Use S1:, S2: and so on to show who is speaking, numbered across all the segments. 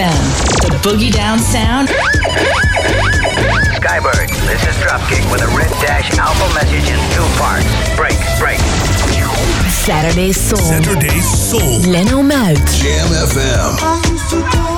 S1: FM, the boogie down sound.
S2: Skybird, this is Dropkick with a red dash alpha message in two parts. Break, break.
S1: Saturday Soul.
S3: Saturday Soul.
S1: Leno Muit.
S3: Jam FM.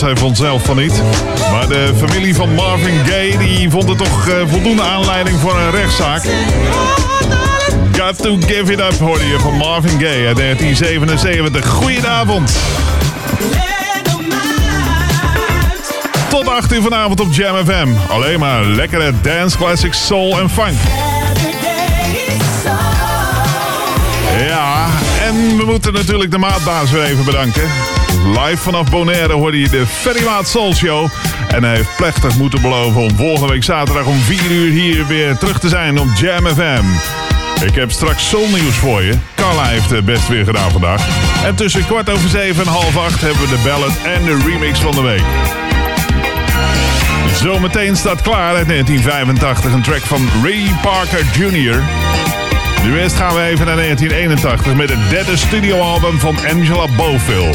S4: Hij vond zelf van niet. Maar de familie van Marvin Gaye die vond het toch uh, voldoende aanleiding voor een rechtszaak. Got to give it up hoorde je van Marvin Gaye uit 1977. Goedenavond. Tot 8 uur vanavond op Jam FM. Alleen maar lekkere dance classics, soul en funk. Ja, we moeten natuurlijk de maatbaas weer even bedanken. Live vanaf Bonaire hoorde je de Ferry Maat Soul Show. En hij heeft plechtig moeten beloven om volgende week zaterdag om 4 uur hier weer terug te zijn op Jam FM. Ik heb straks soulnieuws voor je. Carla heeft het best weer gedaan vandaag. En tussen kwart over zeven en half acht hebben we de ballad en de remix van de week. Zometeen staat klaar uit 1985 een track van Ray Parker Jr. Nu eerst gaan we even naar 1981 met het derde studioalbum van Angela Bofill.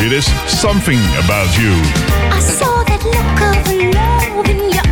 S4: Dit is Something About You.
S5: I saw that look of love in your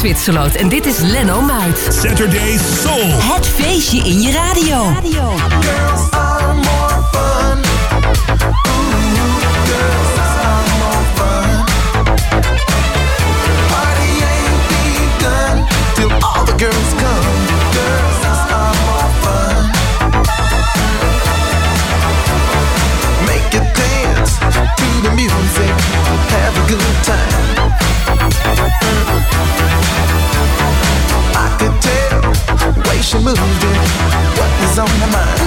S1: Zwitserloot en dit is Leno Muit.
S6: Saturday Soul.
S1: Het feestje in je radio.
S4: radio. on your
S7: mind.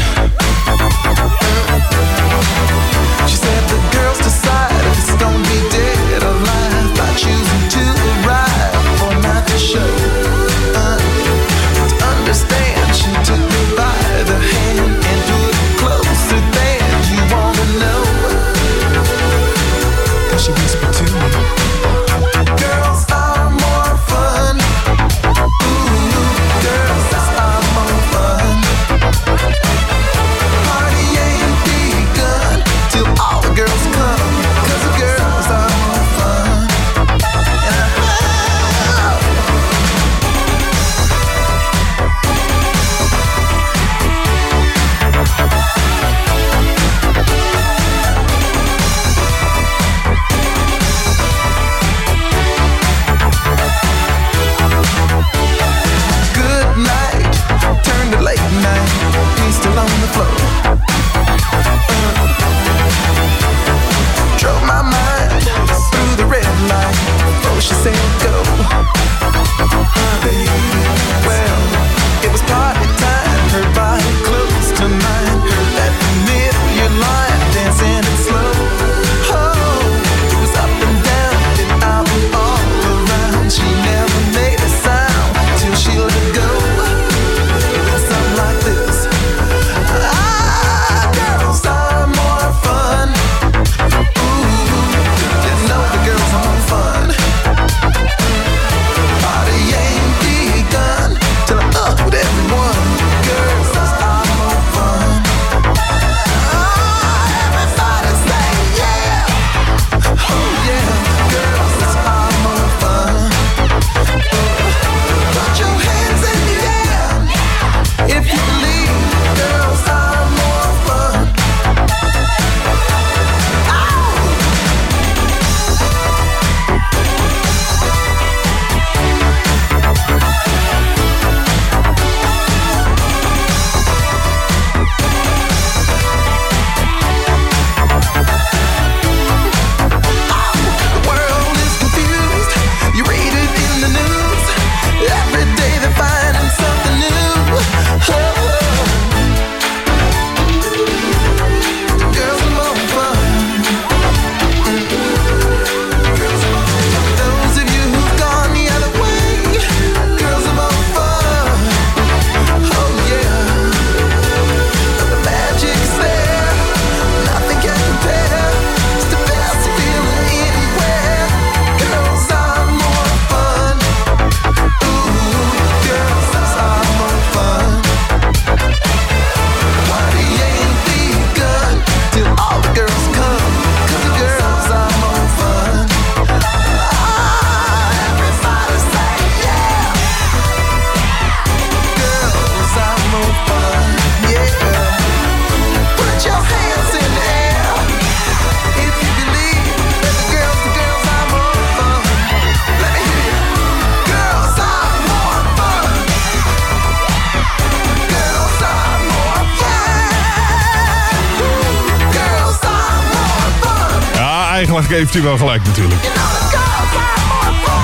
S7: heeft u wel gelijk natuurlijk.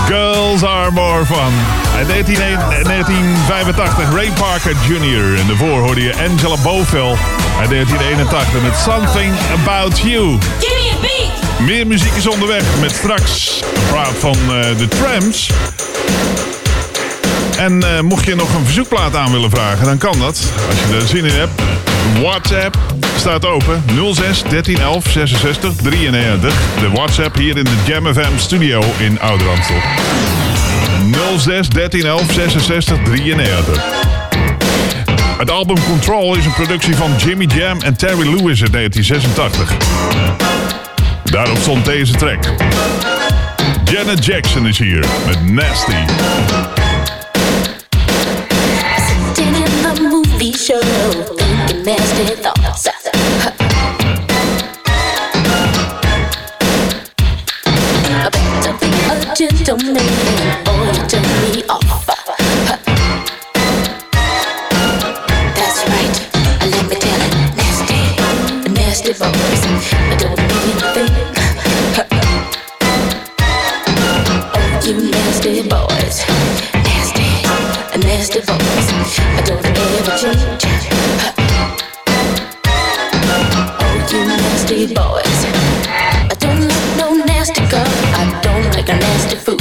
S4: Girls are more fun.
S7: Uit 1985 Ray Parker Jr. En daarvoor hoorde je Angela Bovel 1981 met Something About You.
S5: Give me a beat!
S7: Meer muziek is onderweg met straks praat van eh, de trams. En eh, mocht je nog een verzoekplaat aan willen vragen, dan kan dat. Als je er zin in hebt. WhatsApp staat open. 06 1311 66 93. De WhatsApp hier in de Jam FM studio in Ouder 06 06 1311 66 93.
S4: Het album Control is een productie van Jimmy Jam en Terry Lewis in 1986. Daarop stond deze track. Janet Jackson is hier met Nasty.
S5: nasty girl. I don't like a nasty food.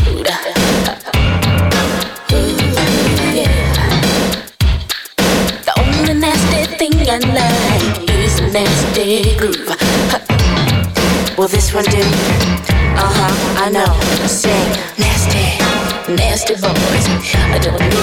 S5: The only nasty thing I like is a nasty groove. Will this one do? Uh huh, I know. Say, nasty, nasty boys. I don't
S8: know.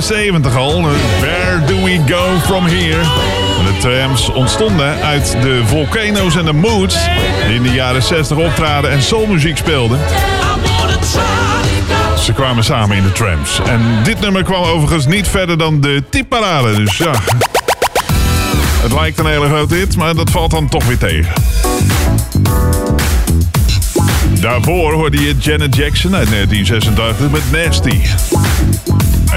S4: 1974 al. Where do we go from here? De Trams ontstonden uit de Volcano's en de Moods... die in de jaren 60 optraden en soulmuziek speelden. Ze kwamen samen in de Trams. En dit nummer kwam overigens niet verder dan de tipparade. Dus ja... Het lijkt een hele grote hit, maar dat valt dan toch weer tegen. Daarvoor hoorde je Janet Jackson uit 1986 met Nasty.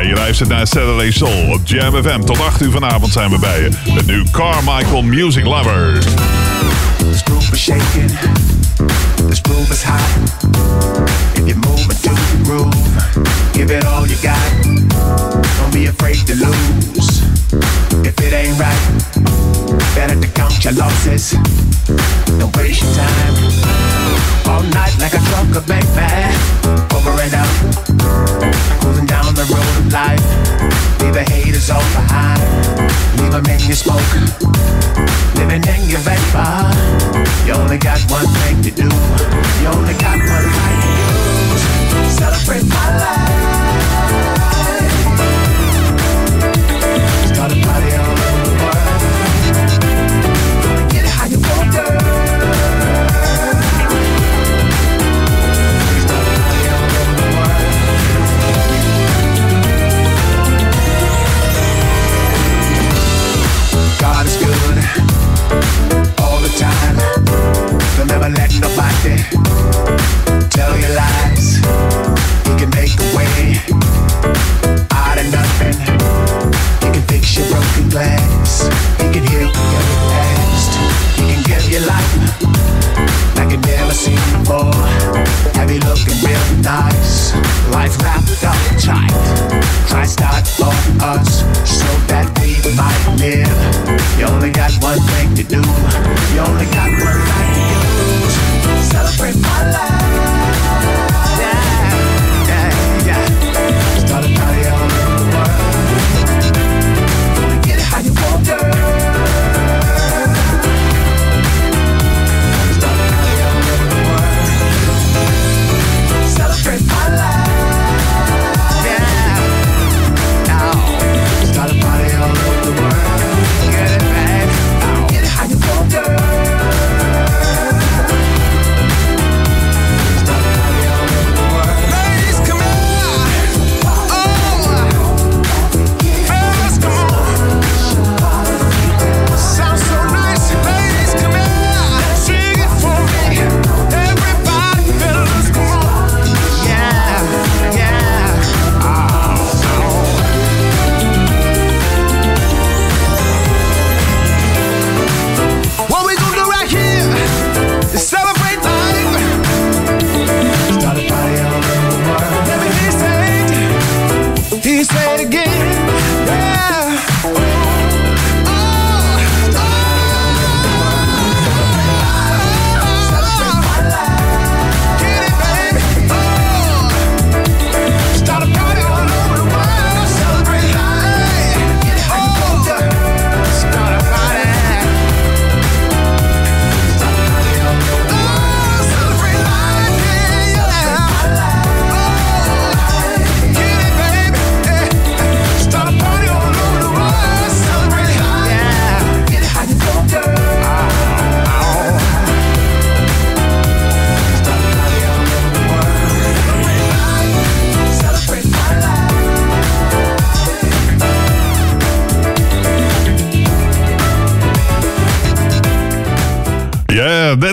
S4: Je luistert naar Saturday Soul op Jam FM. Tot 8 uur vanavond zijn we bij je. Met nu Carmichael Music Lover.
S7: This groove is shaking. This groove is hot. If you're moving to the groove, give it all you got. Don't be afraid to lose. If it ain't right, better to count your losses. Don't waste your time. All night like a drunker baby. Over and out. Cruising down the road of life. Leave the haters all behind. Leave them in your smoke. Living in your vapor. You only got one thing to do. You only got one night to use. Celebrate my life. Tell you lies. He can make way out of nothing. Can fix your broken glass. Can heal your past. Can give you life like you never seen before. You looking real nice? Life wrapped up tight. For us so that might live. You only got one thing to do. You only got one night to use. Celebrate my life.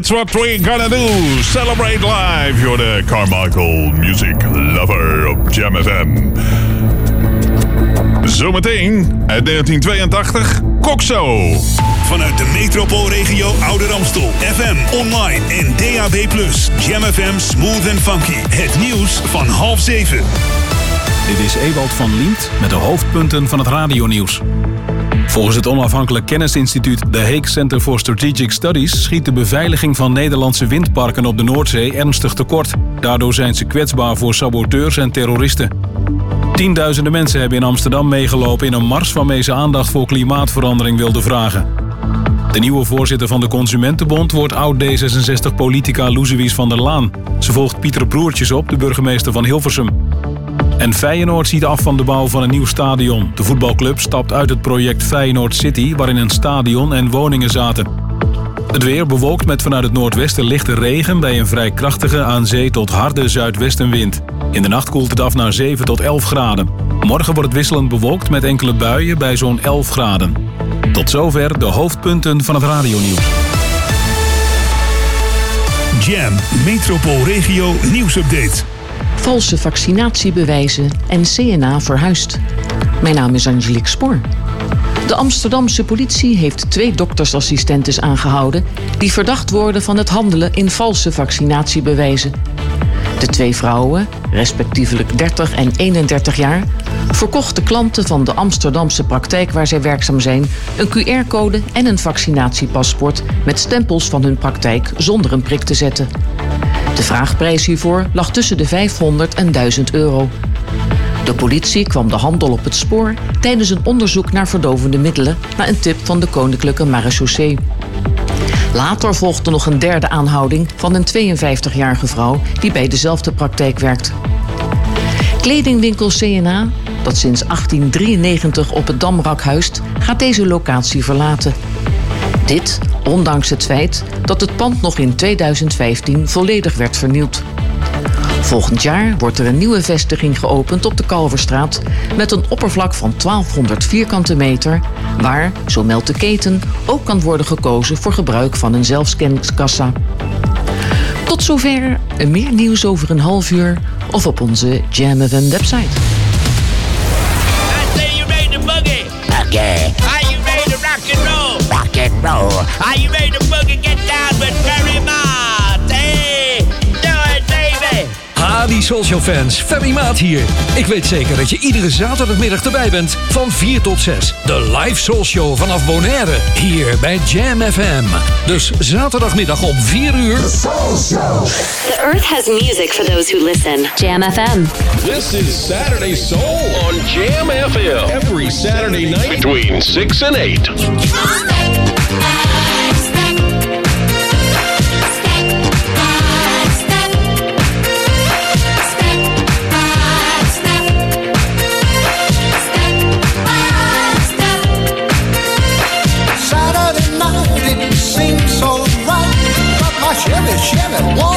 S4: That's what we're gonna do. Celebrate live. You're the Carmichael Music Lover op Jam FM. Zometeen uit 1982, Kokso.
S6: Vanuit de metropoolregio Ouder Amstel. FM, online en DAB+. Jam FM Smooth and Funky. Het nieuws van half zeven.
S9: Dit is Ewald van Liemt met de hoofdpunten van het radionieuws. Volgens het onafhankelijk kennisinstituut The Hague Center for Strategic Studies schiet de beveiliging van Nederlandse windparken op de Noordzee ernstig tekort. Daardoor zijn ze kwetsbaar voor saboteurs en terroristen. Tienduizenden mensen hebben in Amsterdam meegelopen in een mars waarmee ze aandacht voor klimaatverandering wilden vragen. De nieuwe voorzitter van de Consumentenbond wordt oud-D66-politica Loesewies van der Laan. Ze volgt Pieter Broertjes op, de burgemeester van Hilversum. En Feyenoord ziet af van de bouw van een nieuw stadion. De voetbalclub stapt uit het project Feyenoord City... waarin een stadion en woningen zaten. Het weer bewolkt met vanuit het noordwesten lichte regen... bij een vrij krachtige aan zee tot harde zuidwestenwind. In de nacht koelt het af naar 7 tot 11 graden. Morgen wordt het wisselend bewolkt met enkele buien bij zo'n 11 graden. Tot zover de hoofdpunten van het radionieuws.
S6: Jam, metropoolregio nieuwsupdate.
S10: Valse vaccinatiebewijzen en CNA verhuisd. Mijn naam is Angelique Spoor. De Amsterdamse politie heeft twee doktersassistentes aangehouden... die verdacht worden van het handelen in valse vaccinatiebewijzen. De twee vrouwen, respectievelijk 30 en 31 jaar... verkochten klanten van de Amsterdamse praktijk waar zij werkzaam zijn... een QR-code en een vaccinatiepaspoort... met stempels van hun praktijk zonder een prik te zetten. De vraagprijs hiervoor lag tussen de 500 en 1000 euro. De politie kwam de handel op het spoor tijdens een onderzoek naar verdovende middelen na een tip van de Koninklijke Marechaussee. Later volgde nog een derde aanhouding van een 52-jarige vrouw die bij dezelfde praktijk werkt. Kledingwinkel CNA, dat sinds 1893 op het Damrak huist, gaat deze locatie verlaten. Dit ondanks het feit dat het pand nog in 2015 volledig werd vernield. Volgend jaar wordt er een nieuwe vestiging geopend op de Kalverstraat met een oppervlak van 1200 vierkante meter, waar, zo meldt de keten, ook kan worden gekozen voor gebruik van een zelfscanningskassa. Tot zover, meer nieuws over een half uur of op onze Jam FM website.
S11: Say you boogie.
S12: Okay.
S11: And roll. Are you ready to boogie? Get down with Barry Mott. Hey, do it, baby.
S13: Ha, die Soulshow fans. Ferry Maat hier. Ik weet zeker dat je iedere zaterdagmiddag erbij bent van 4 tot 6. De live Soulshow vanaf Bonaire. Hier bij Jam FM. Dus zaterdagmiddag om 4 uur.
S14: The Earth has music for those who listen. Jam FM.
S15: This is Saturday Soul on Jam FM. Every Saturday night between 6 and 8.
S4: One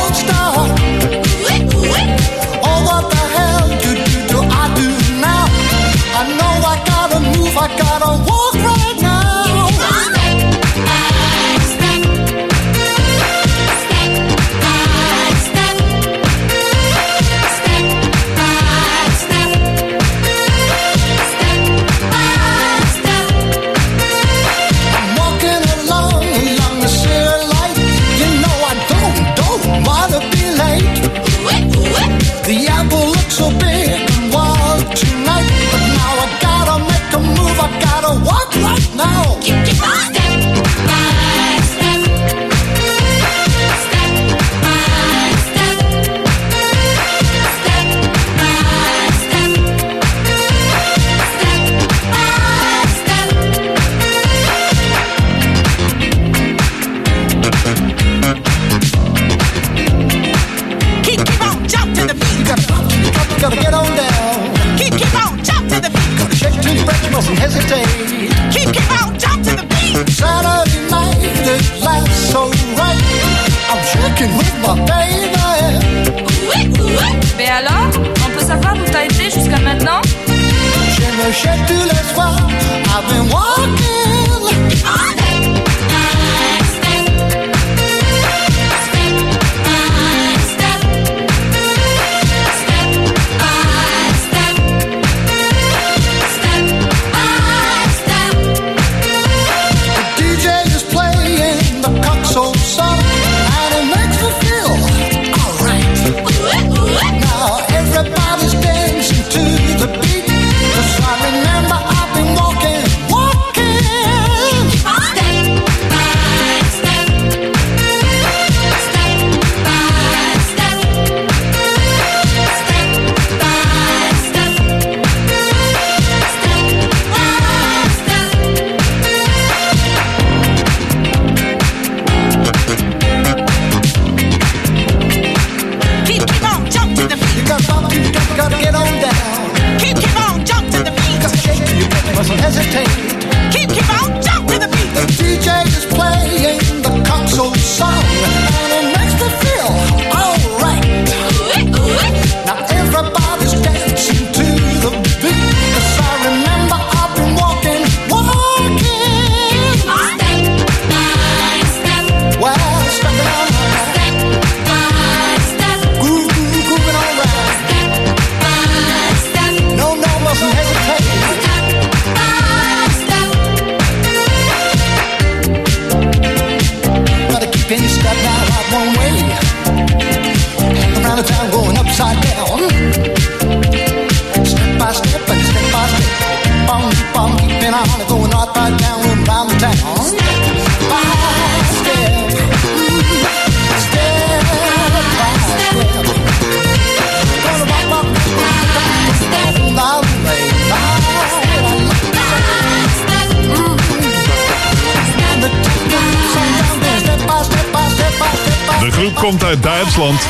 S4: uit Duitsland.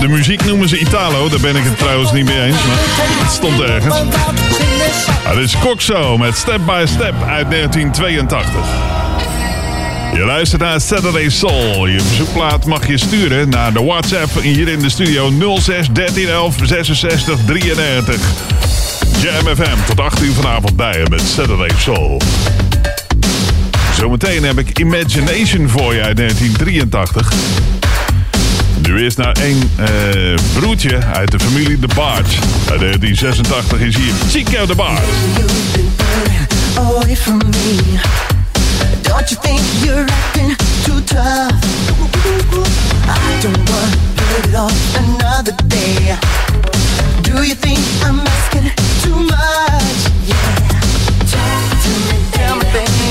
S4: De muziek noemen ze Italo, daar ben ik het trouwens niet mee eens, maar het stond ergens. Het is Coxo met Step by Step uit 1982. Je luistert naar Saturday Soul. Je verzoekplaat mag je sturen naar de WhatsApp hier in de studio 06 1311 66 33. Jam FM tot 8 uur vanavond bij je met Saturday Soul. Zometeen heb ik Imagination voor je uit 1983. Nu eerst naar één uh, broertje uit de familie De Baard. Uit 1986 is hier Chico De
S3: Baard. Don't you think you're acting too tough? I don't want to put it off another day. Do you think I'm asking too much? Yeah. Talk to me, tell me, baby.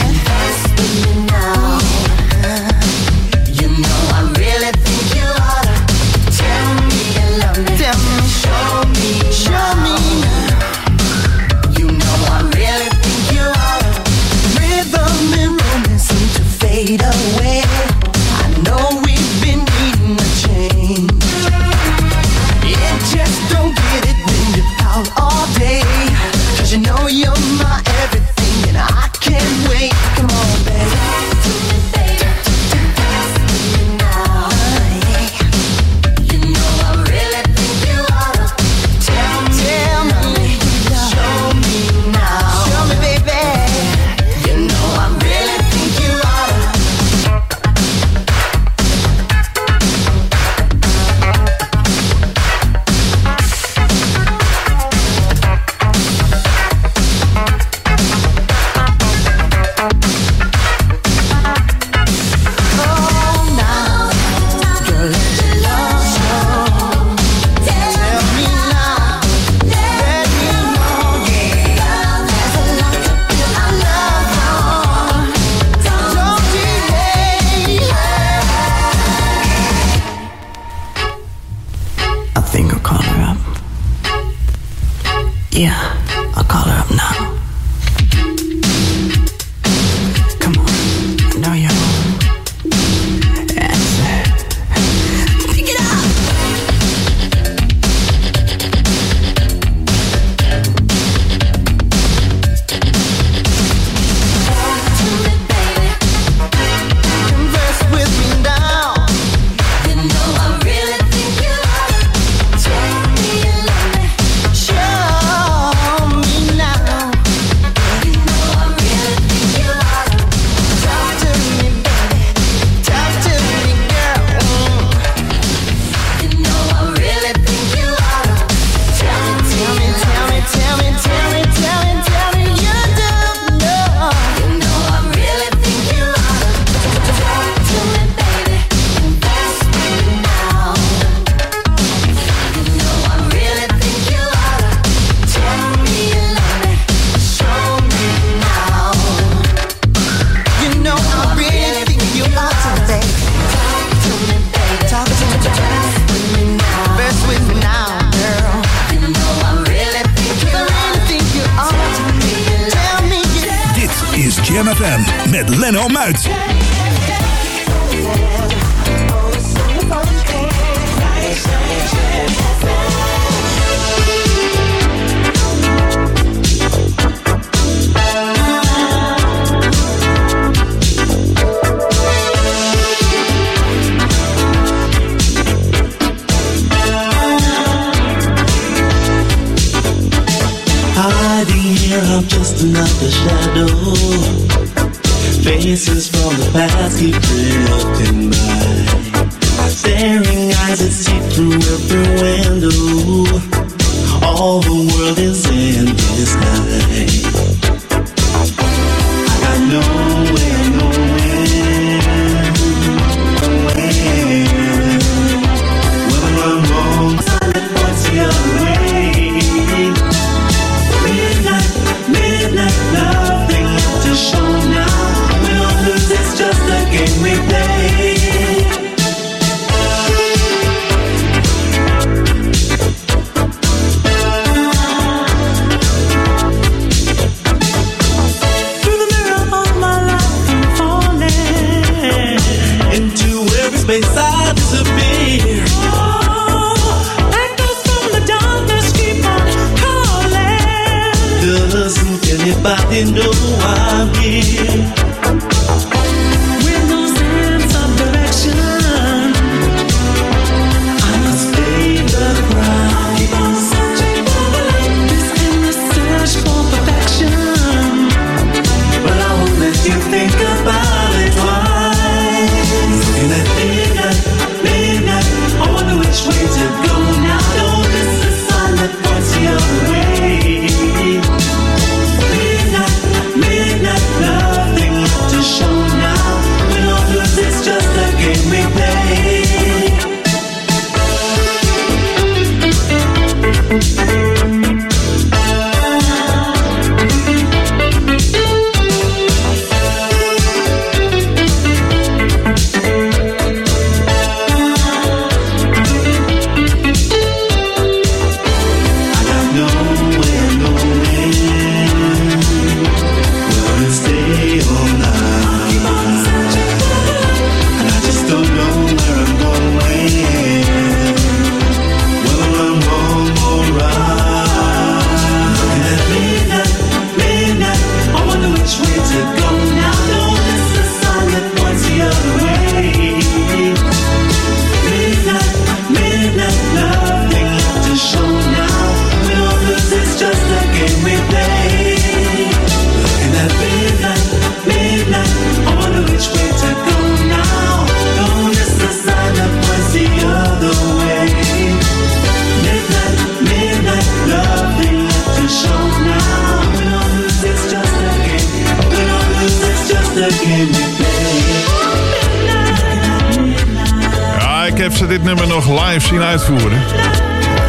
S4: Nog live zien uitvoeren.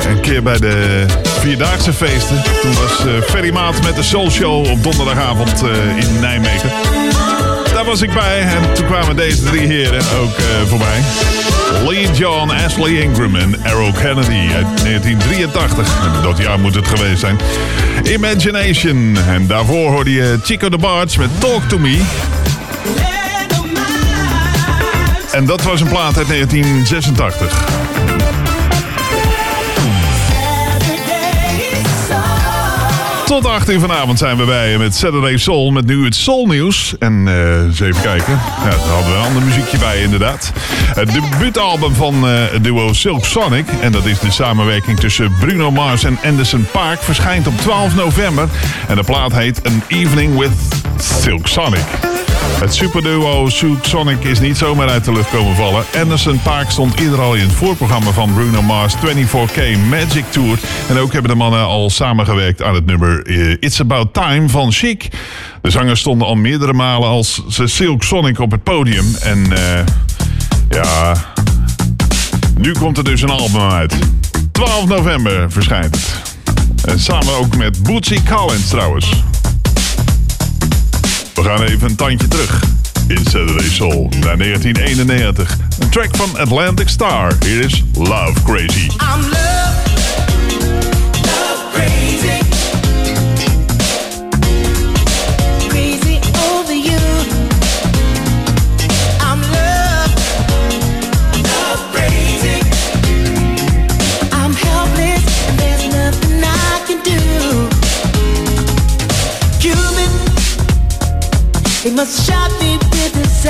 S4: Een keer bij de Vierdaagse feesten. Toen was eh Ferry Maat met de Soul Show op donderdagavond eh, in Nijmegen. Daar was ik bij en toen kwamen deze drie heren ook eh, voorbij. Lee John, Ashley Ingram en Errol Kennedy uit 1983. En dat jaar moet het geweest zijn. Imagination. En daarvoor hoorde je Chico de Barge met Talk to Me. En dat was een plaat uit 1986. Tot 8 uur vanavond zijn we bij met Saturday Soul. Met nu het Soul nieuws. En eh, eens even kijken. Ja, daar hadden we een ander muziekje bij inderdaad. Het debuutalbum van het duo Silk Sonic. En dat is de samenwerking tussen Bruno Mars en Anderson Paak. Verschijnt op 12 november. En de plaat heet An Evening with Silk Sonic. Het superduo Silk Sonic is niet zomaar uit de lucht komen vallen. Anderson Paak stond eerder al in het voorprogramma van Bruno Mars 24K Magic Tour. En ook hebben de mannen al samengewerkt aan het nummer eh, It's About Time van Chic. De zangers stonden al meerdere malen als Silk Sonic op het podium. En eh, ja, nu komt er dus een album uit. 12 november verschijnt het. En samen ook met Bootsy Collins trouwens. We gaan even een tandje terug in Saturday Soul naar 1991. Een track van Atlantic Star. Hier is Love Crazy.
S3: I'm love, love crazy. Crazy must shot me with this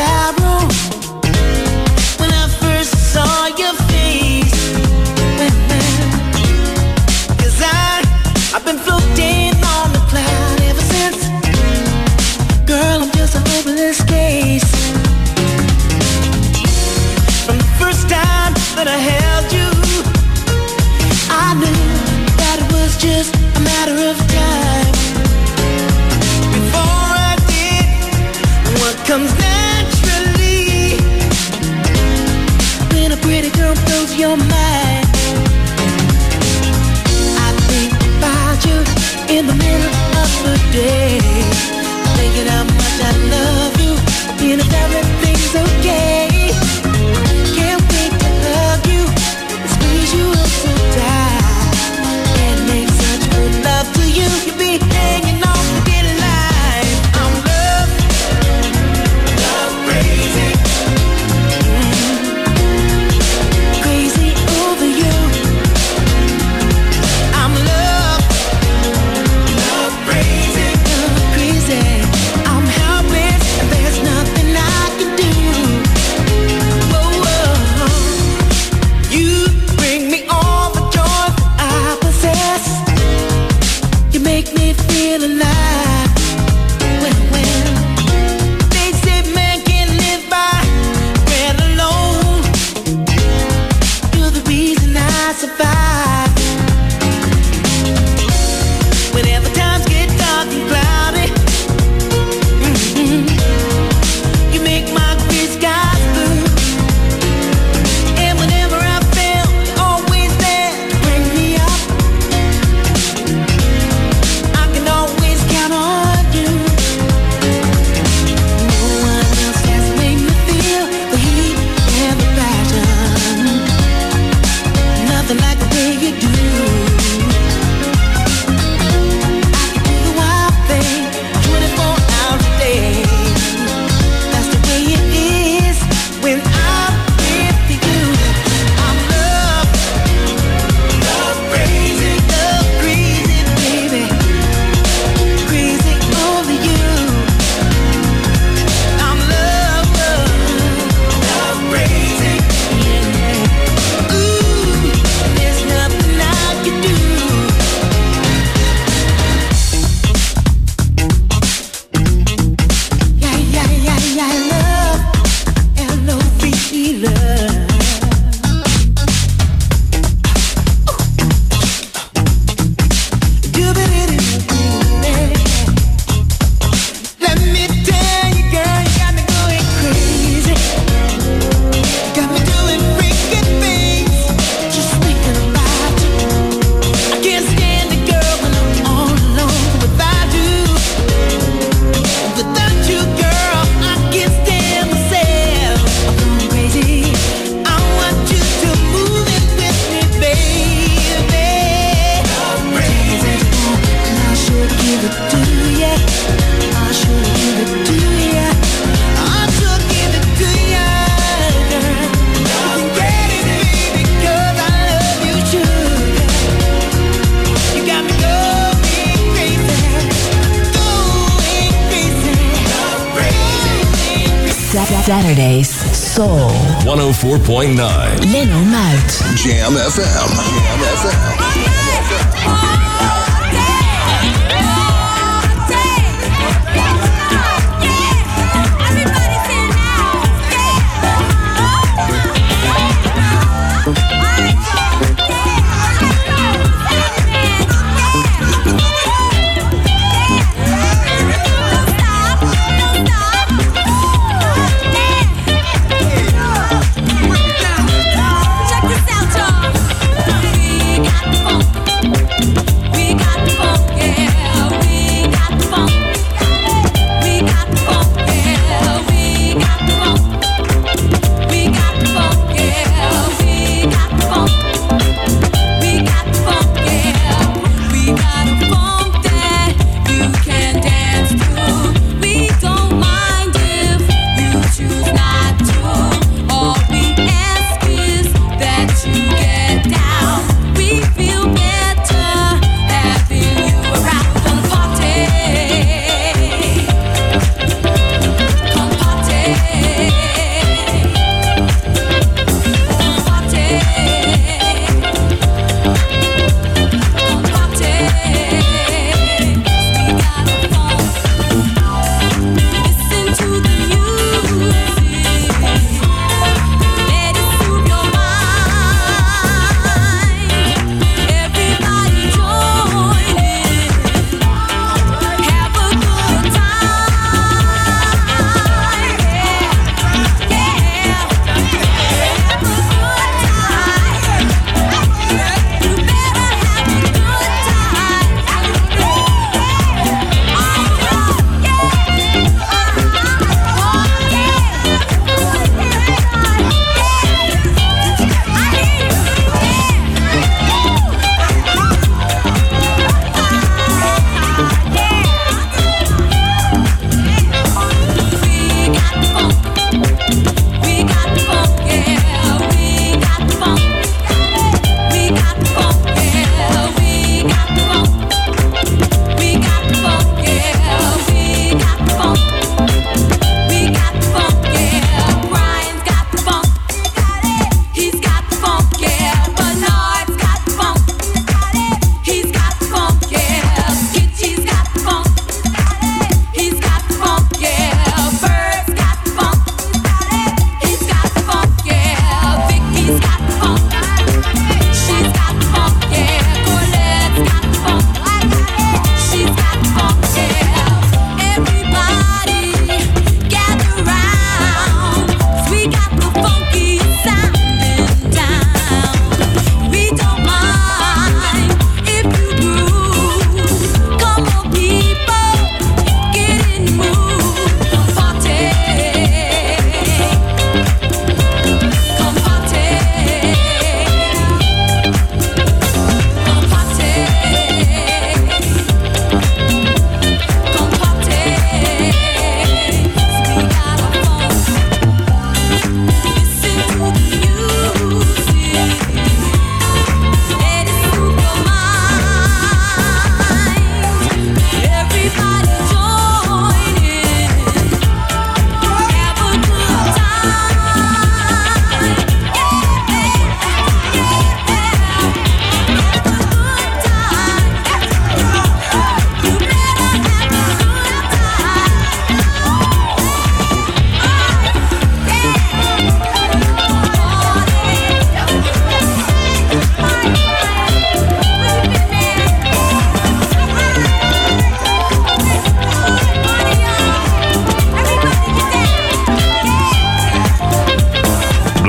S5: point nine.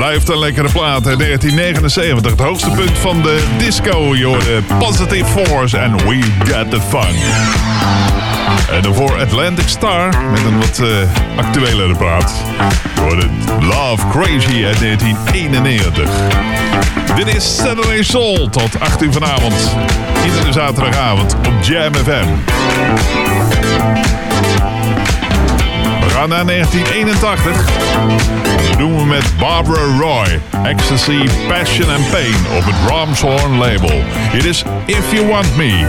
S4: Blijft een lekkere plaat. hè. 1979, het hoogste punt van de disco. Je Positive Force en We Got The Fun. En daarvoor Atlantic Star met een wat eh actuelere plaat. Je Love Crazy uit 1991. Dit is Saturday Soul tot 8 uur vanavond. Iedere zaterdagavond op Jam FM. Gaan naar 1981. Dat doen we met Barbara Roy. Ecstasy, Passion and Pain op het Ramshorn label. It is If You Want Me.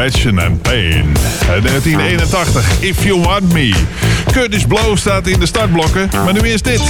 S4: Passion and Pain. Uit 1981, If You Want Me. Curtis Blow staat in de startblokken, maar nu is dit.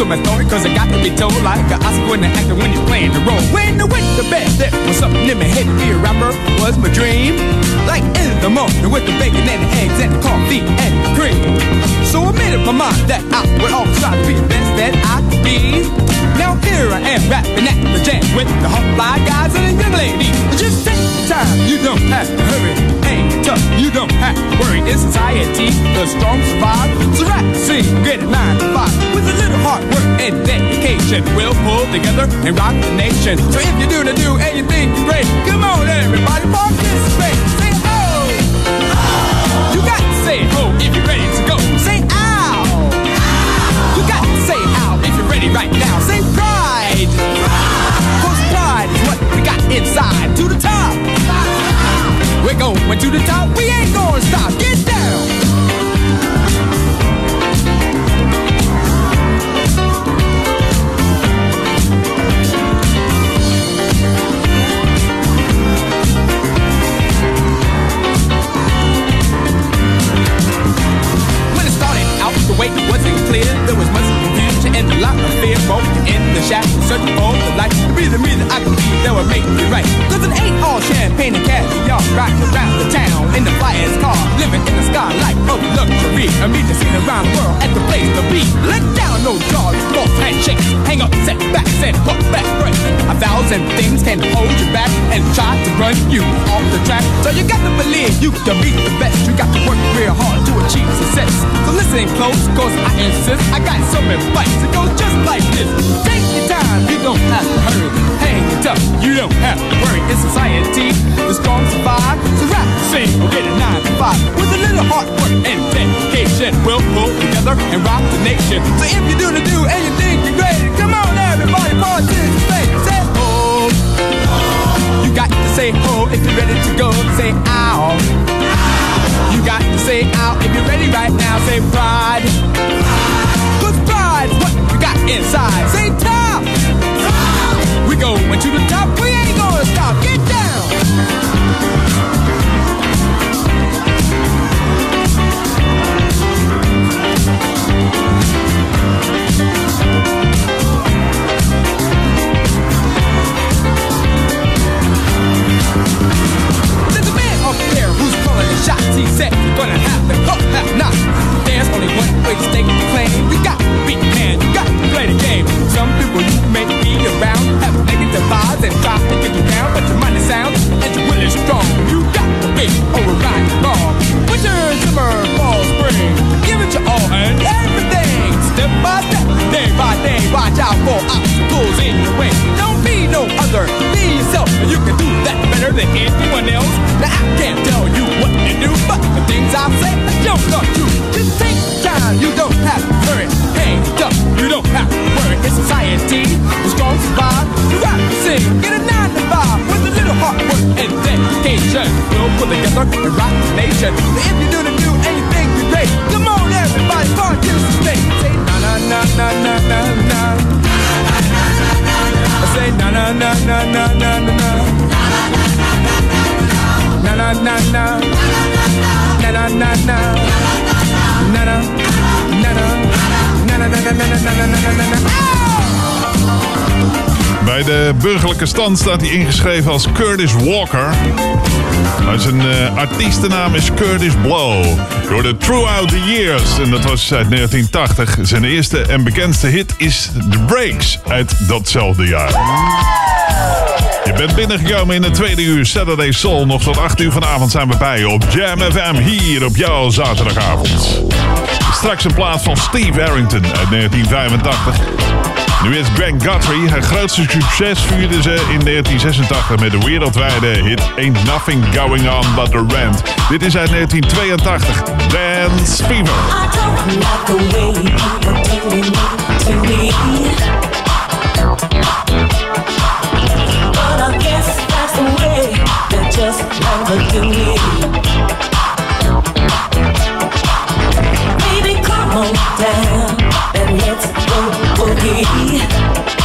S16: To my story, cause it got to be told like an Oscar winner actor when you're playing the role. When I went to bed, there was something in my head be a rapper was my dream. Like in the morning with the bacon and the eggs and the coffee and the cream. So I made up my mind that I would always try to be the best that I could be. Now here I am rapping at the jam with the hot fly guys and the young ladies. Just take your time, you don't have to hurry. Tough, you don't have to worry. In society, the strong survive. So rap, sing, get it nine to five. With a little hard work and dedication, we'll pull together and rock the nation. So if you're doing to do you you're great, come on everybody, participate. Say oh, you got to say oh if you're ready to go. Say ow, ow. you got to say ow if you're ready right now. Say pride, pride. cause pride is what we got inside. To the top, going to the top. We ain't gonna stop. Get down. When it started out, the way wasn't clear. There was much confusion and a lot of fear. Both the shadows, searching for the light. The reason reason I can be that would make me right. Cause it ain't all champagne and caviar. Riding around the town in the flyest car. Living in the sky like of luxury. I mean to see around the world at the place to be. Let down no jaws, false handshakes. Hang up, set back, and hook back, break. A thousand things can hold you back and try to run you off the track. So you got to believe you can be the best. You got to work real hard to achieve success. So listen close, cause I insist. I got some advice. It goes just like this. Take your time, you don't have to hurry. Hang it up, you don't have to worry. In society, the strong survive. So rap, sing, or get a nine to five. With a little hard work and dedication, we'll pull together and rock the nation. So if you're doing to do and you think you're great, come on everybody, participate. Say oh. You got to say oh if you're ready to go. Say ow. You got to say out if you're ready right now. Say pride. Got inside. Say top. We going to the top. We ain't gonna stop. Get down. Shots. He said gonna have to hook, have not. There's only one way to stake the claim. You got to beat man, you got to play the game. Some people you may be around have negative vibes and try to get you down, but your money sound and your will is strong. You got to be over right and wrong. Winter, summer, fall, spring, give it your all and everything. Step by step, day by day, watch out for obstacles in your way. Don't be no other, be yourself, you can do that better than anyone else. Now I can't tell you what to do, but the things I say, I don't know you. Just take time, you don't have to hurry. Hang up, you don't have to worry. In society, the strong survive. You rap, sing, get a nine to five with a little hard work and dedication. We'll pull together and rock the nation. If you do the
S4: Bij de burgerlijke stand staat hij ingeschreven als Curtis Walker. Maar zijn eh, artiestennaam is Curtis Blow. Door de Throughout the Years. En dat was uit 1980. Zijn eerste en bekendste hit is The Breaks uit datzelfde jaar. Je bent binnengekomen in de tweede uur Saturday Soul. Nog tot 8 uur vanavond zijn we bij op Jam FM hier op jouw zaterdagavond. Straks een plaat van Steve Harrington uit 1985. Nu is Grant Guthrie. Haar grootste succes vierde ze in 1986 met de wereldwijde hit Ain't Nothing Going On But The Rent. Dit is uit 1982. Dance Fever.
S5: Just me. Baby, come on down and let's go boogie.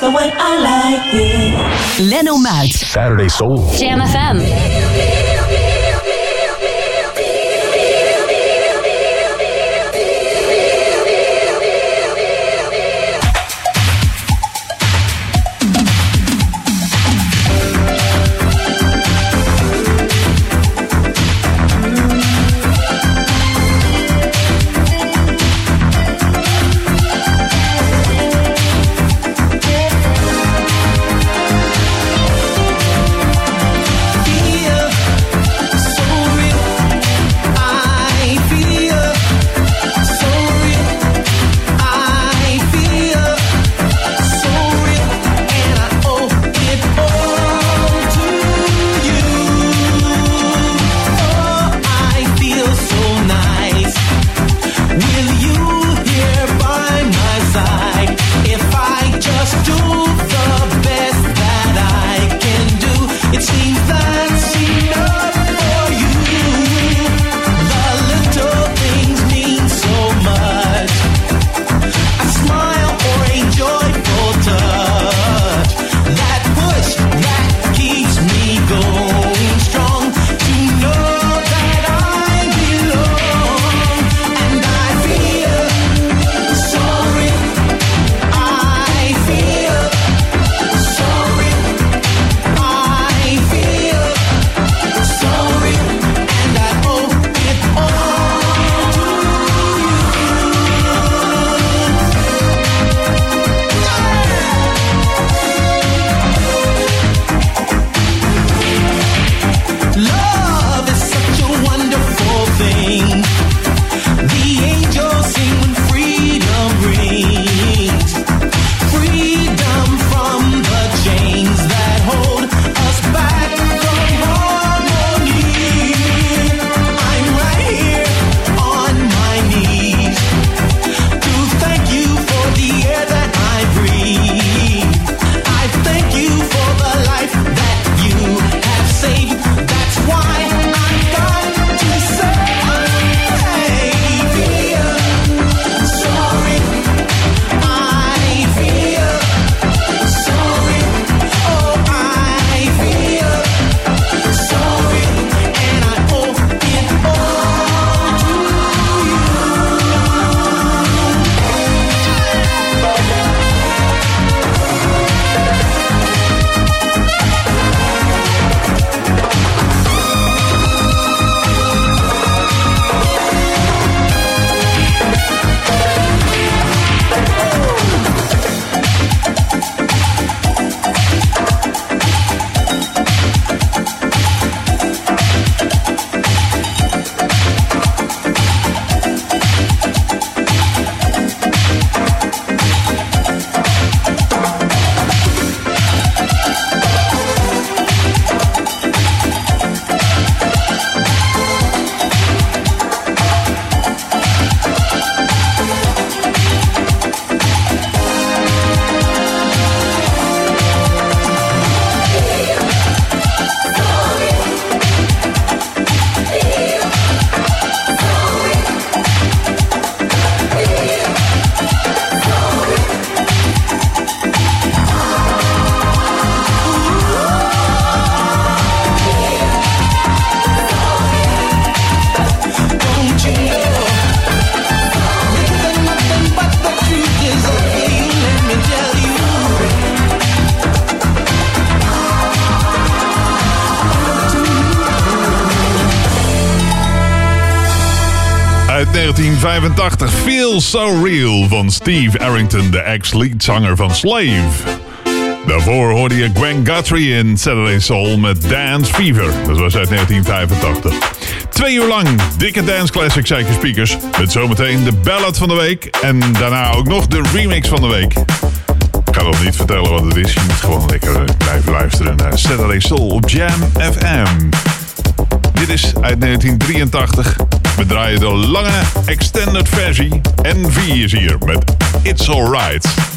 S5: That's
S13: the way I like it.
S17: Leno Muit.
S18: Saturday Soul.
S3: Jam FM.
S13: So Real
S4: van Steve Arrington, de ex-leadzanger van Slave. Daarvoor hoorde je Gwen Guthrie in Saturday Soul met Dance Fever. Dat was uit 1985. Twee uur lang dikke dance classics uit je speakers. Met zometeen de ballad van de week. En daarna ook nog de remix van de week. Ik ga nog niet vertellen wat het is. Je moet gewoon lekker blijven luisteren naar Saturday Soul op Jam FM. Dit is uit 1983. We draaien de lange extended versie. NV is hier met It's Alright.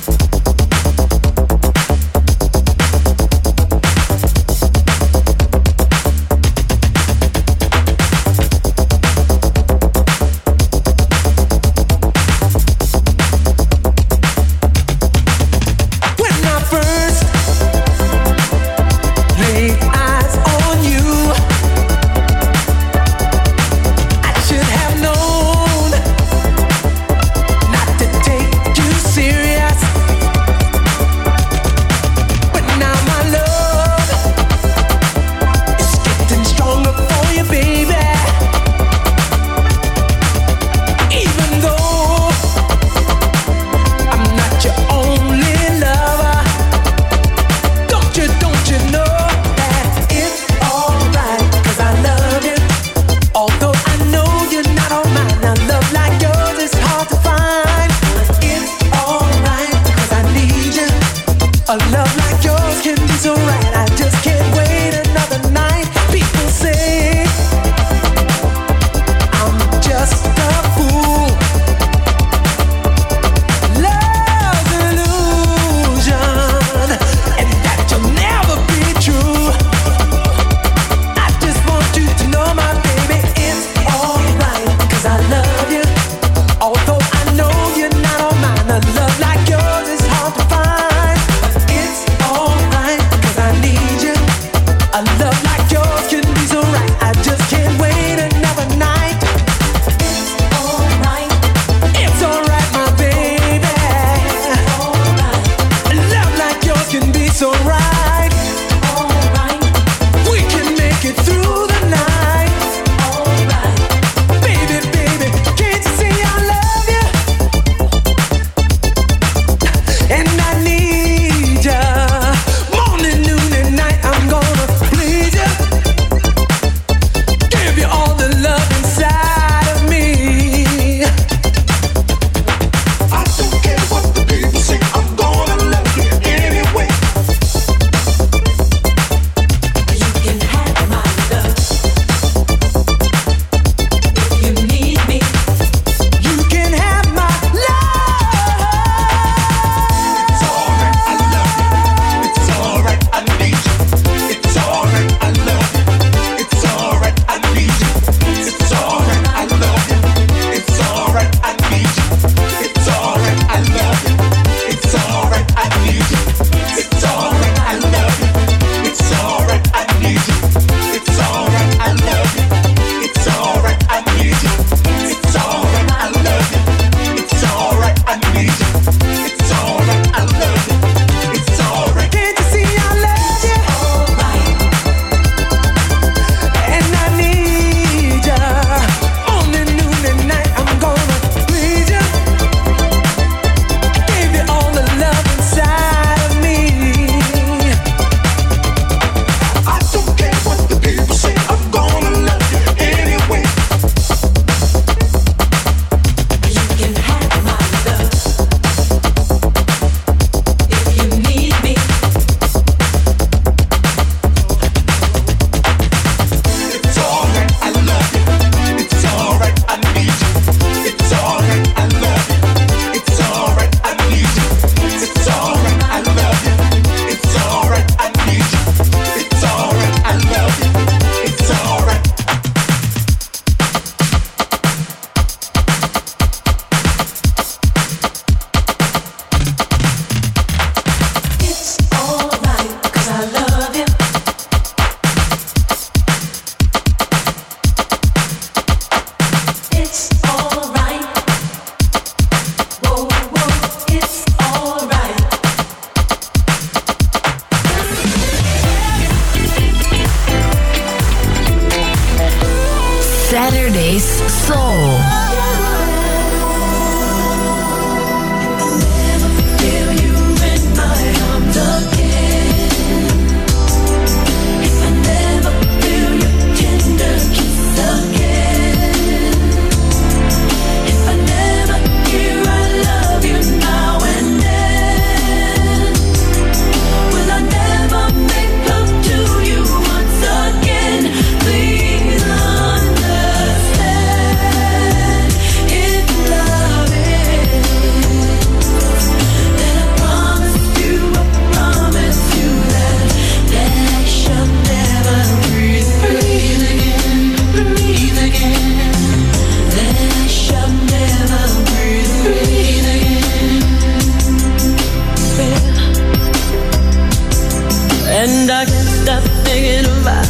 S3: And I can't stop thinking about,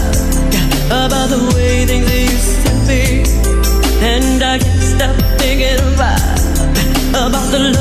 S3: about the way things used to be. And I can't stop thinking about, about the love.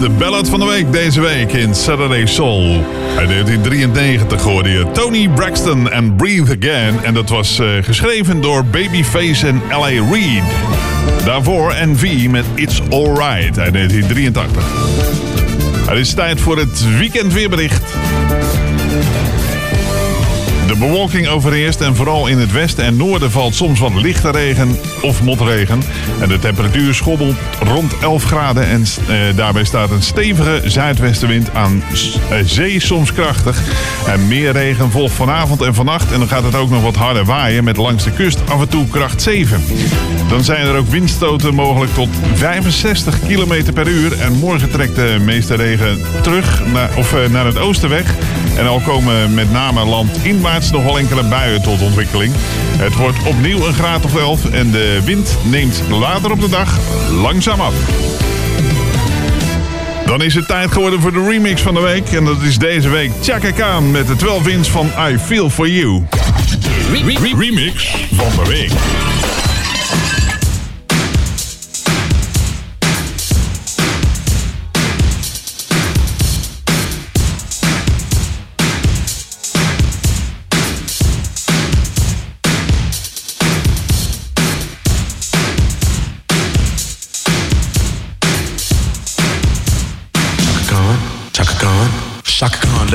S4: De ballad van de week deze week in Saturday Soul. Uit 1993 hoorde je Tony Braxton en Breathe Again. En dat was eh, geschreven door Babyface en L.A. Reid. Daarvoor NV met It's Alright uit 1983. Het is tijd voor het weekendweerbericht. De bewolking overheerst en vooral in het westen en noorden valt soms wat lichte regen of motregen. En de temperatuur schommelt rond 11 graden en eh, daarbij staat een stevige zuidwestenwind aan eh, zee soms krachtig. En meer regen volgt vanavond en vannacht en dan gaat het ook nog wat harder waaien met langs de kust af en toe kracht 7. Dan zijn er ook windstoten mogelijk tot 65 km per uur en morgen trekt de meeste regen terug naar, of, eh, naar het oosten weg. En al komen met name landinwaarts nog wel enkele buien tot ontwikkeling. Het wordt opnieuw een graad of 11 en de wind neemt later op de dag langzaam af. Dan is het tijd geworden voor de remix van de week. En dat is deze week Chaka Khan met de 12 inch van I Feel For You. Remix van de week.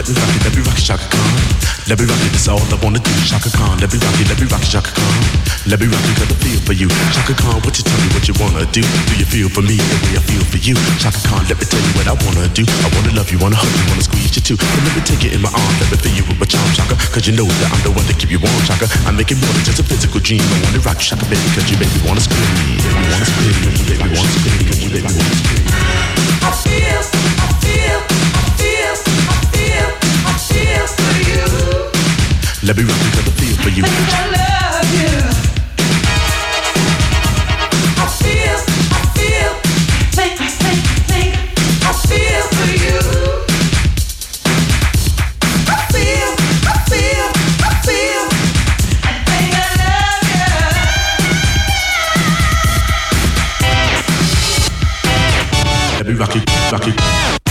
S19: Let me rock it, let me rock it, Shaka Khan. Let me rock it, that's all I wanna do, Shaka Khan. Let me rock it, let me rock it, Shaka Khan. Let me rock you, got the feel for you. Shaka Khan, what you tell me what you wanna do? Do you feel for me the way I feel for you? Shaka Khan, let me tell you what I wanna do. I wanna love you, wanna hug you, wanna squeeze you too. And let me take it in my arms, let me feel you with my charm, Shaka. Cause you know that I'm the one that keep you warm, Shaka. I make it more than just a physical dream. I wanna rock you, Shaka, baby, cause you make me wanna scream. Me wanna scream, you make me wanna scream, cause you make me wanna scream.
S20: I feel,
S19: Let me got the feel for you.
S20: I love you. I feel, I feel, think, think, think. I feel for you. I feel, I feel, I feel. I think I love you.
S19: Let me rock you, rock you.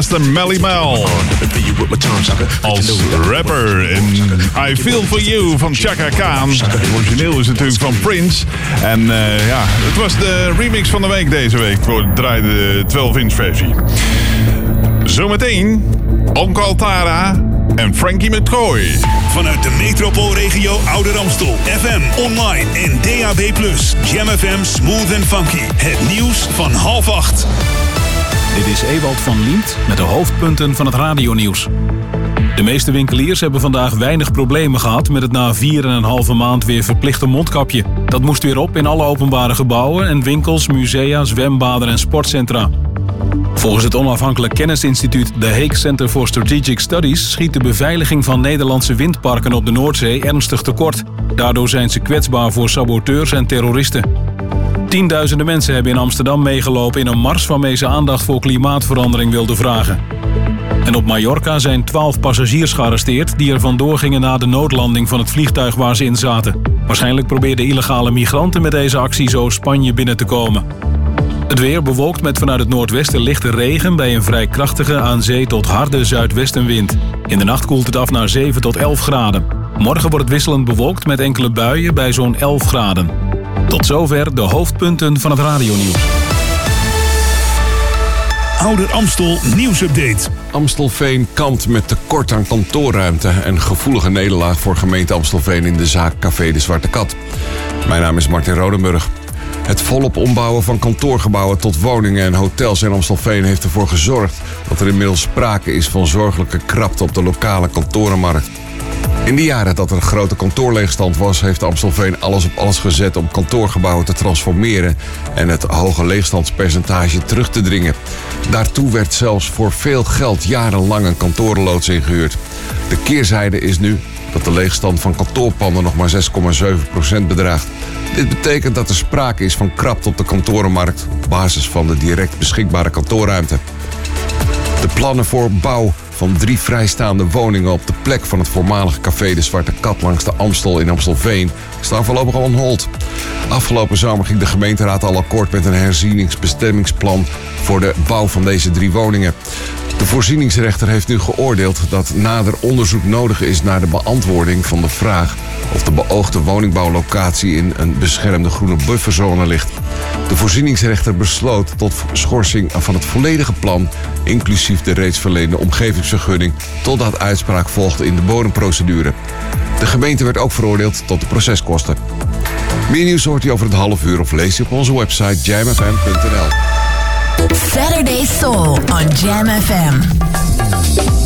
S4: De Grandmaster Melly Mel. Als rapper in I Feel For You van Chaka Khan. Het origineel is natuurlijk van Prince. En eh, ja, het was de remix van de week deze week. Voor draaide de 12-inch versie. Zometeen Onkel Altara en Frankie McCoy.
S6: Vanuit de metropoolregio Ouder Amstel. FM, online en DAB+. Jam FM Smooth and Funky. Het nieuws van half acht.
S9: Dit is Ewald van Liemt met de hoofdpunten van het radionieuws. De meeste winkeliers hebben vandaag weinig problemen gehad met het na 4,5 maand weer verplichte mondkapje. Dat moest weer op in alle openbare gebouwen en winkels, musea, zwembaden en sportcentra. Volgens het onafhankelijk kennisinstituut The Hague Center for Strategic Studies schiet de beveiliging van Nederlandse windparken op de Noordzee ernstig tekort. Daardoor zijn ze kwetsbaar voor saboteurs en terroristen. Tienduizenden mensen hebben in Amsterdam meegelopen in een mars waarmee ze aandacht voor klimaatverandering wilden vragen. En op Mallorca zijn 12 passagiers gearresteerd die er vandoor gingen na de noodlanding van het vliegtuig waar ze in zaten. Waarschijnlijk probeerden illegale migranten met deze actie zo Spanje binnen te komen. Het weer bewolkt met vanuit het noordwesten lichte regen bij een vrij krachtige aan zee tot harde zuidwestenwind. In de nacht koelt het af naar 7 tot 11 graden. Morgen wordt het wisselend bewolkt met enkele buien bij zo'n 11 graden. Tot zover de hoofdpunten van het radionieuws.
S6: Ouder Amstel nieuwsupdate.
S21: Amstelveen kampt met tekort aan kantoorruimte en gevoelige nederlaag voor gemeente Amstelveen in de zaak Café de Zwarte Kat. Mijn naam is Martin Rodenburg. Het volop ombouwen van kantoorgebouwen tot woningen en hotels in Amstelveen heeft ervoor gezorgd dat er inmiddels sprake is van zorgelijke krapte op de lokale kantorenmarkt. In de jaren dat er een grote kantoorleegstand was, heeft Amstelveen alles op alles gezet om kantoorgebouwen te transformeren en het hoge leegstandspercentage terug te dringen. Daartoe werd zelfs voor veel geld jarenlang een kantorenloods ingehuurd. De keerzijde is nu dat de leegstand van kantoorpanden nog maar 6,7% bedraagt. Dit betekent dat er sprake is van krapte op de kantorenmarkt op basis van de direct beschikbare kantoorruimte. De plannen voor bouw van drie vrijstaande woningen op de plek van het voormalige café De Zwarte Kat langs de Amstel in Amstelveen staan voorlopig on hold. Afgelopen zomer ging de gemeenteraad al akkoord met een herzieningsbestemmingsplan voor de bouw van deze drie woningen. De voorzieningsrechter heeft nu geoordeeld dat nader onderzoek nodig is naar de beantwoording van de vraag of de beoogde woningbouwlocatie in een beschermde groene bufferzone ligt. De voorzieningsrechter besloot tot schorsing van het volledige plan, inclusief de reeds verleende omgevingsvergunning, totdat uitspraak volgde in de bodemprocedure. De gemeente werd ook veroordeeld tot de proceskosten. Meer nieuws hoort u over het half uur of lees je op onze website jamfm.nl.
S3: Saturday Soul on Jam FM.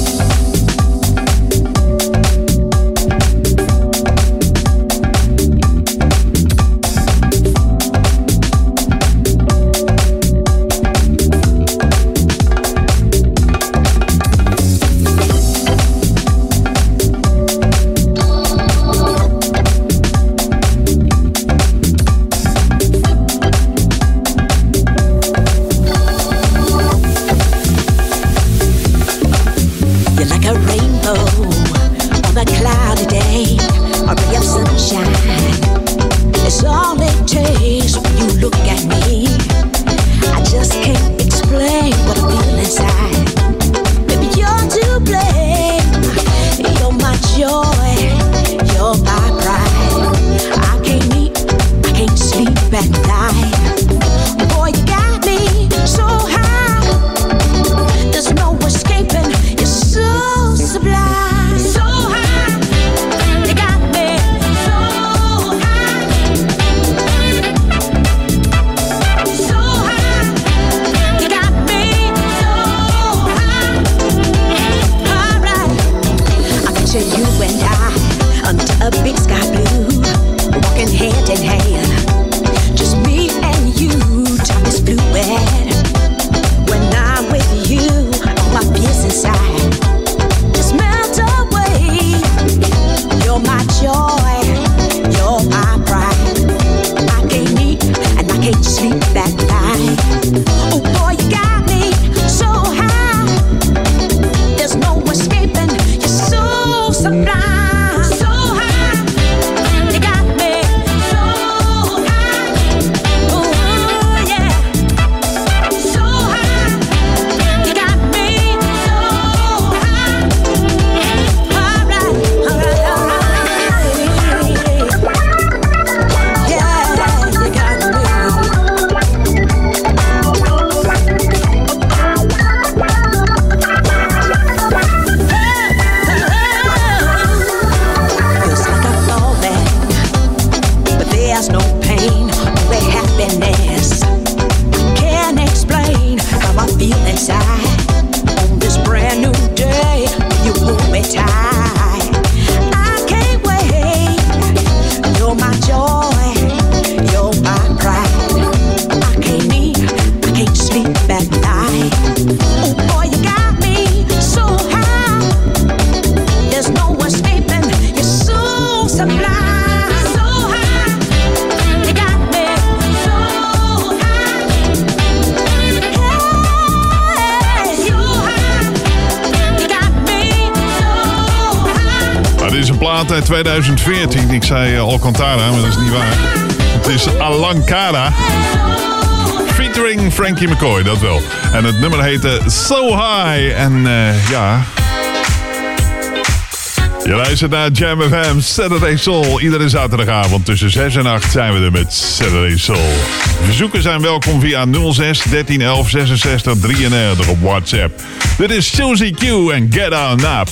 S5: McCoy, dat wel. En het nummer heette So High. En eh, ja... Je luistert naar Jam FM Saturday Soul. Iedere zaterdagavond tussen 6 en 8 zijn we er met Saturday Soul. Verzoeken zijn welkom via 06 13 11 66 33 op WhatsApp. Dit is Susie Q en Get On Up.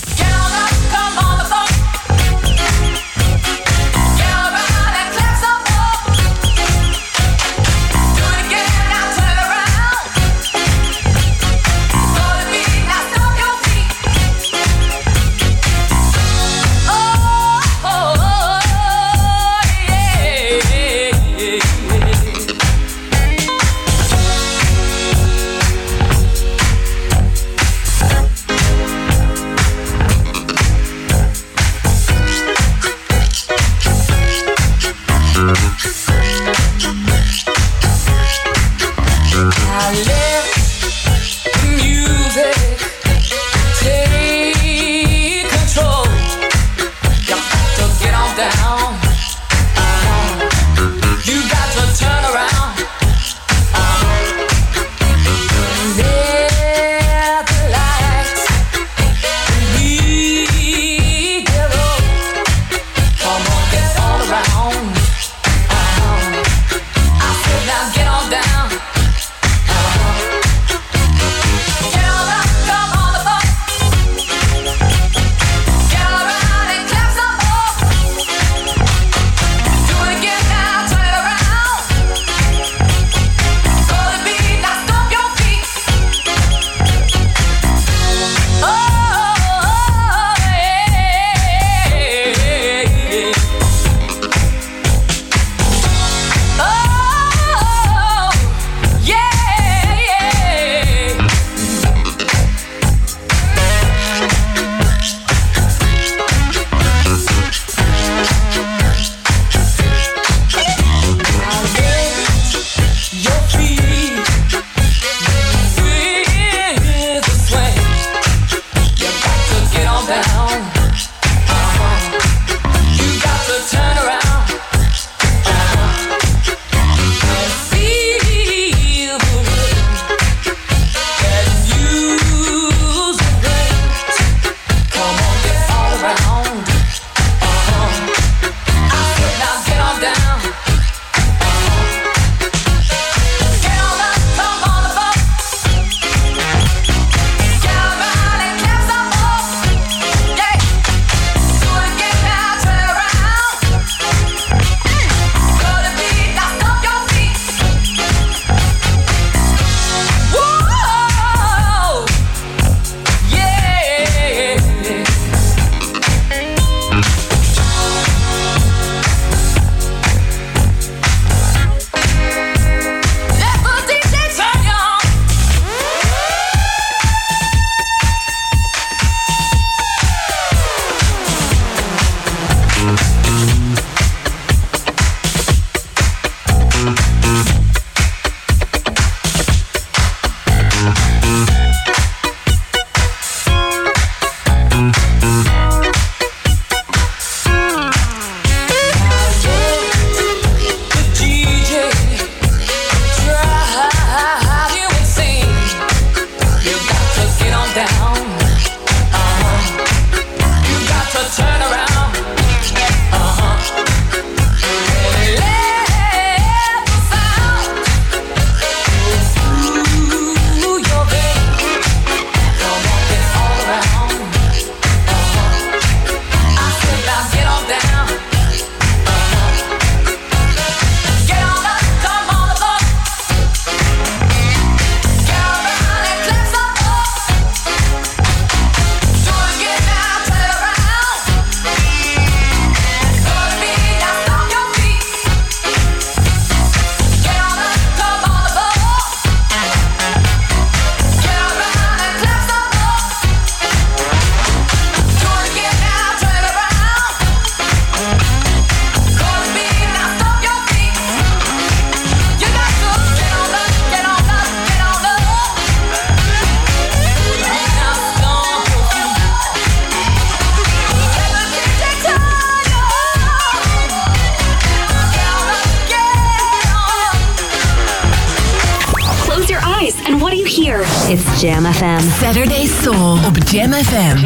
S17: Saturday Soul op Jam FM.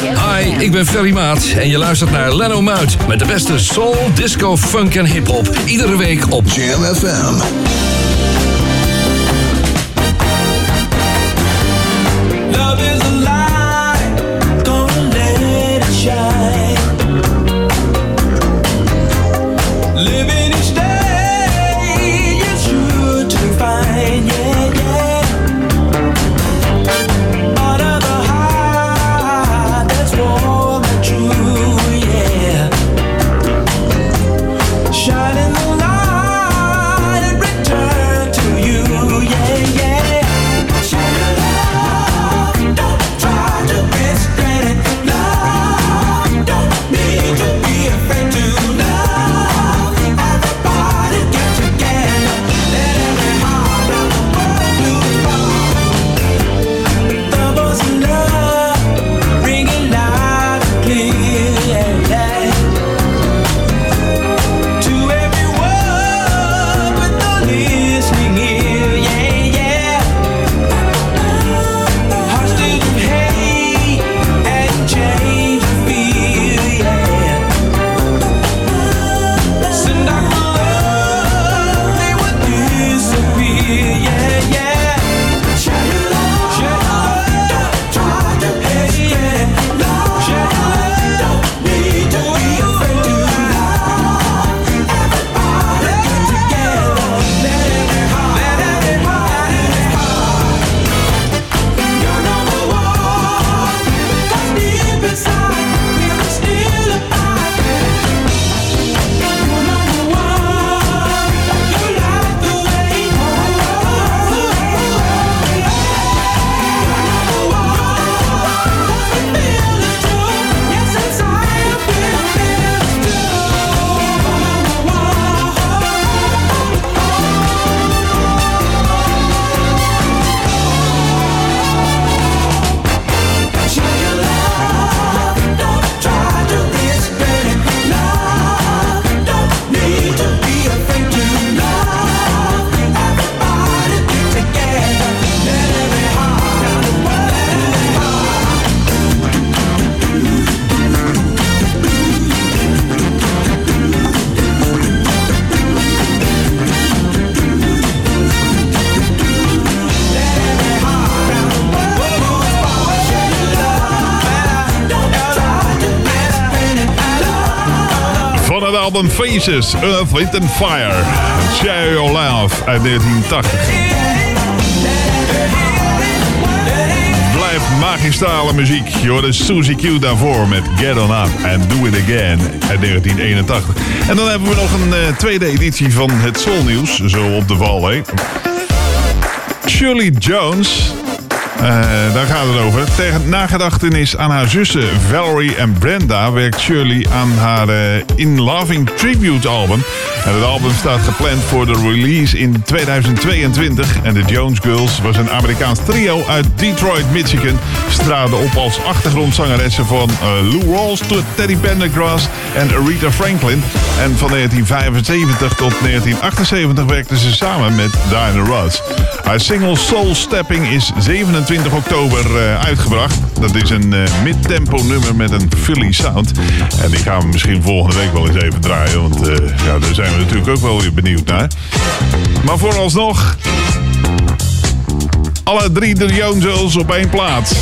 S13: Hi, ik ben Ferry Maat en je luistert naar Leno Muit met de beste soul, disco, funk en hip-hop. Iedere week op Jam FM.
S4: Album Faces, Earth, Wind and Fire. Share Your Love uit 1980. Blijft magistrale muziek. Je hoorde Suzy Q daarvoor met Get On Up and Do It Again uit 1981. En dan hebben we nog een eh, tweede editie van het Soul. Zo op de valweg. Shirley Jones, eh, daar gaat het over. Tegen nagedachtenis aan haar zussen Valerie en Brenda werkt Shirley aan haar eh, In Loving Tribute album. En het album staat gepland voor de release in 2022. En de Jones Girls was een Amerikaans trio uit Detroit, Michigan. Straden op als achtergrondzangeressen van eh, Lou Rawls tot Teddy Pendergrass en Aretha Franklin. En van 1975 tot 1978 werkten ze samen met Diana Ross. Haar single Soul Stepping is 27 oktober eh, uitgebracht. Dat is een eh, mid-tempo nummer met een Philly sound. En die gaan we misschien volgende week wel eens even draaien. Want eh, ja, daar zijn we natuurlijk ook wel weer benieuwd naar. Maar vooralsnog... Alle drie de Joneses op één plaats.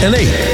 S7: 6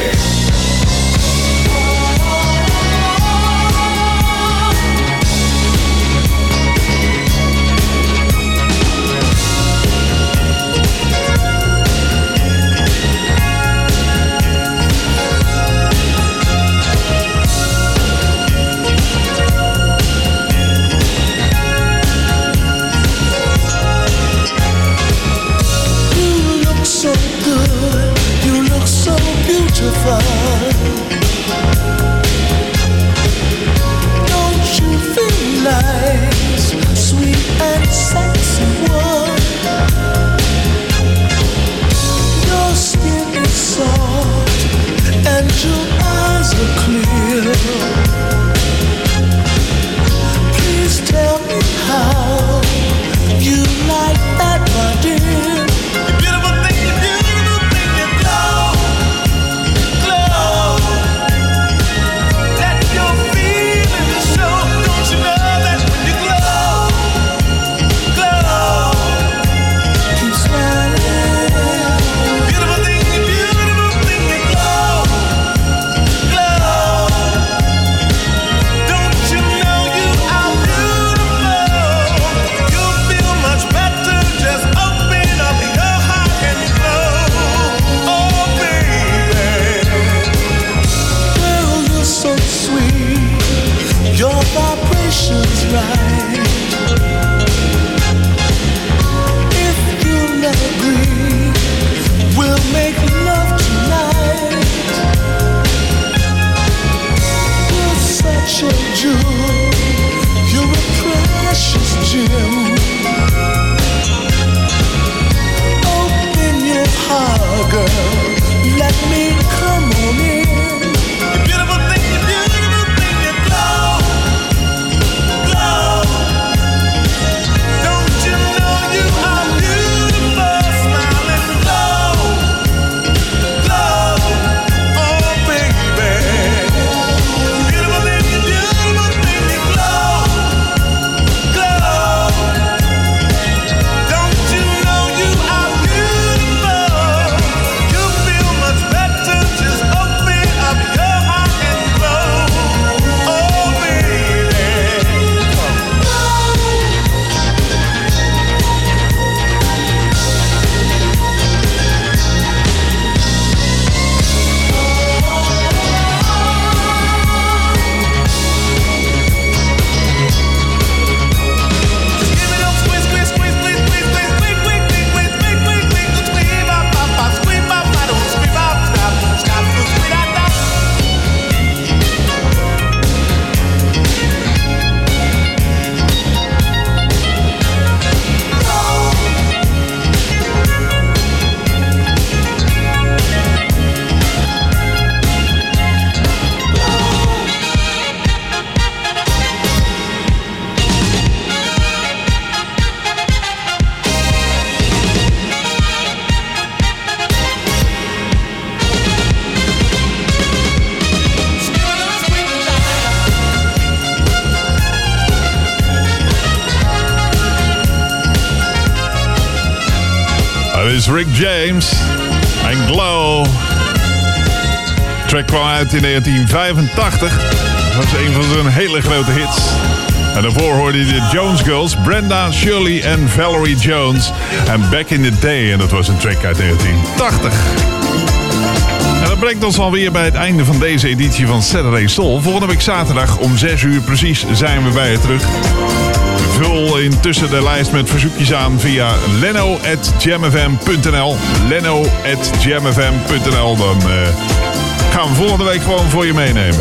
S4: in 1985. Dat was een van zijn hele grote hits. En daarvoor hoorde je de Jones Girls, Brenda, Shirley en Valerie Jones. En Back in the Day, en dat was een track uit 1980. En dat brengt ons alweer bij het einde van deze editie van Saturday Soul. Volgende week zaterdag om 6 uur precies zijn we bij je terug. Vul intussen de lijst met verzoekjes aan via leno.jamfm.nl. Leno.jamfm.nl. Dan eh, gaan we volgende week gewoon voor je meenemen.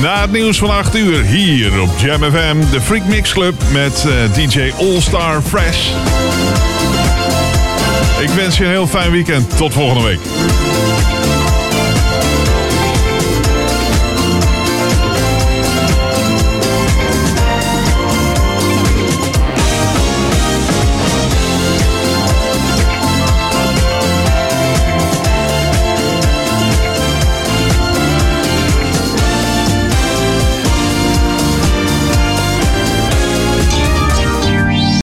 S4: Na het nieuws van 8 uur hier op Jam FM, de Freak Mix Club met eh, DJ All Star Fresh. Ik wens je een heel fijn weekend. Tot volgende week.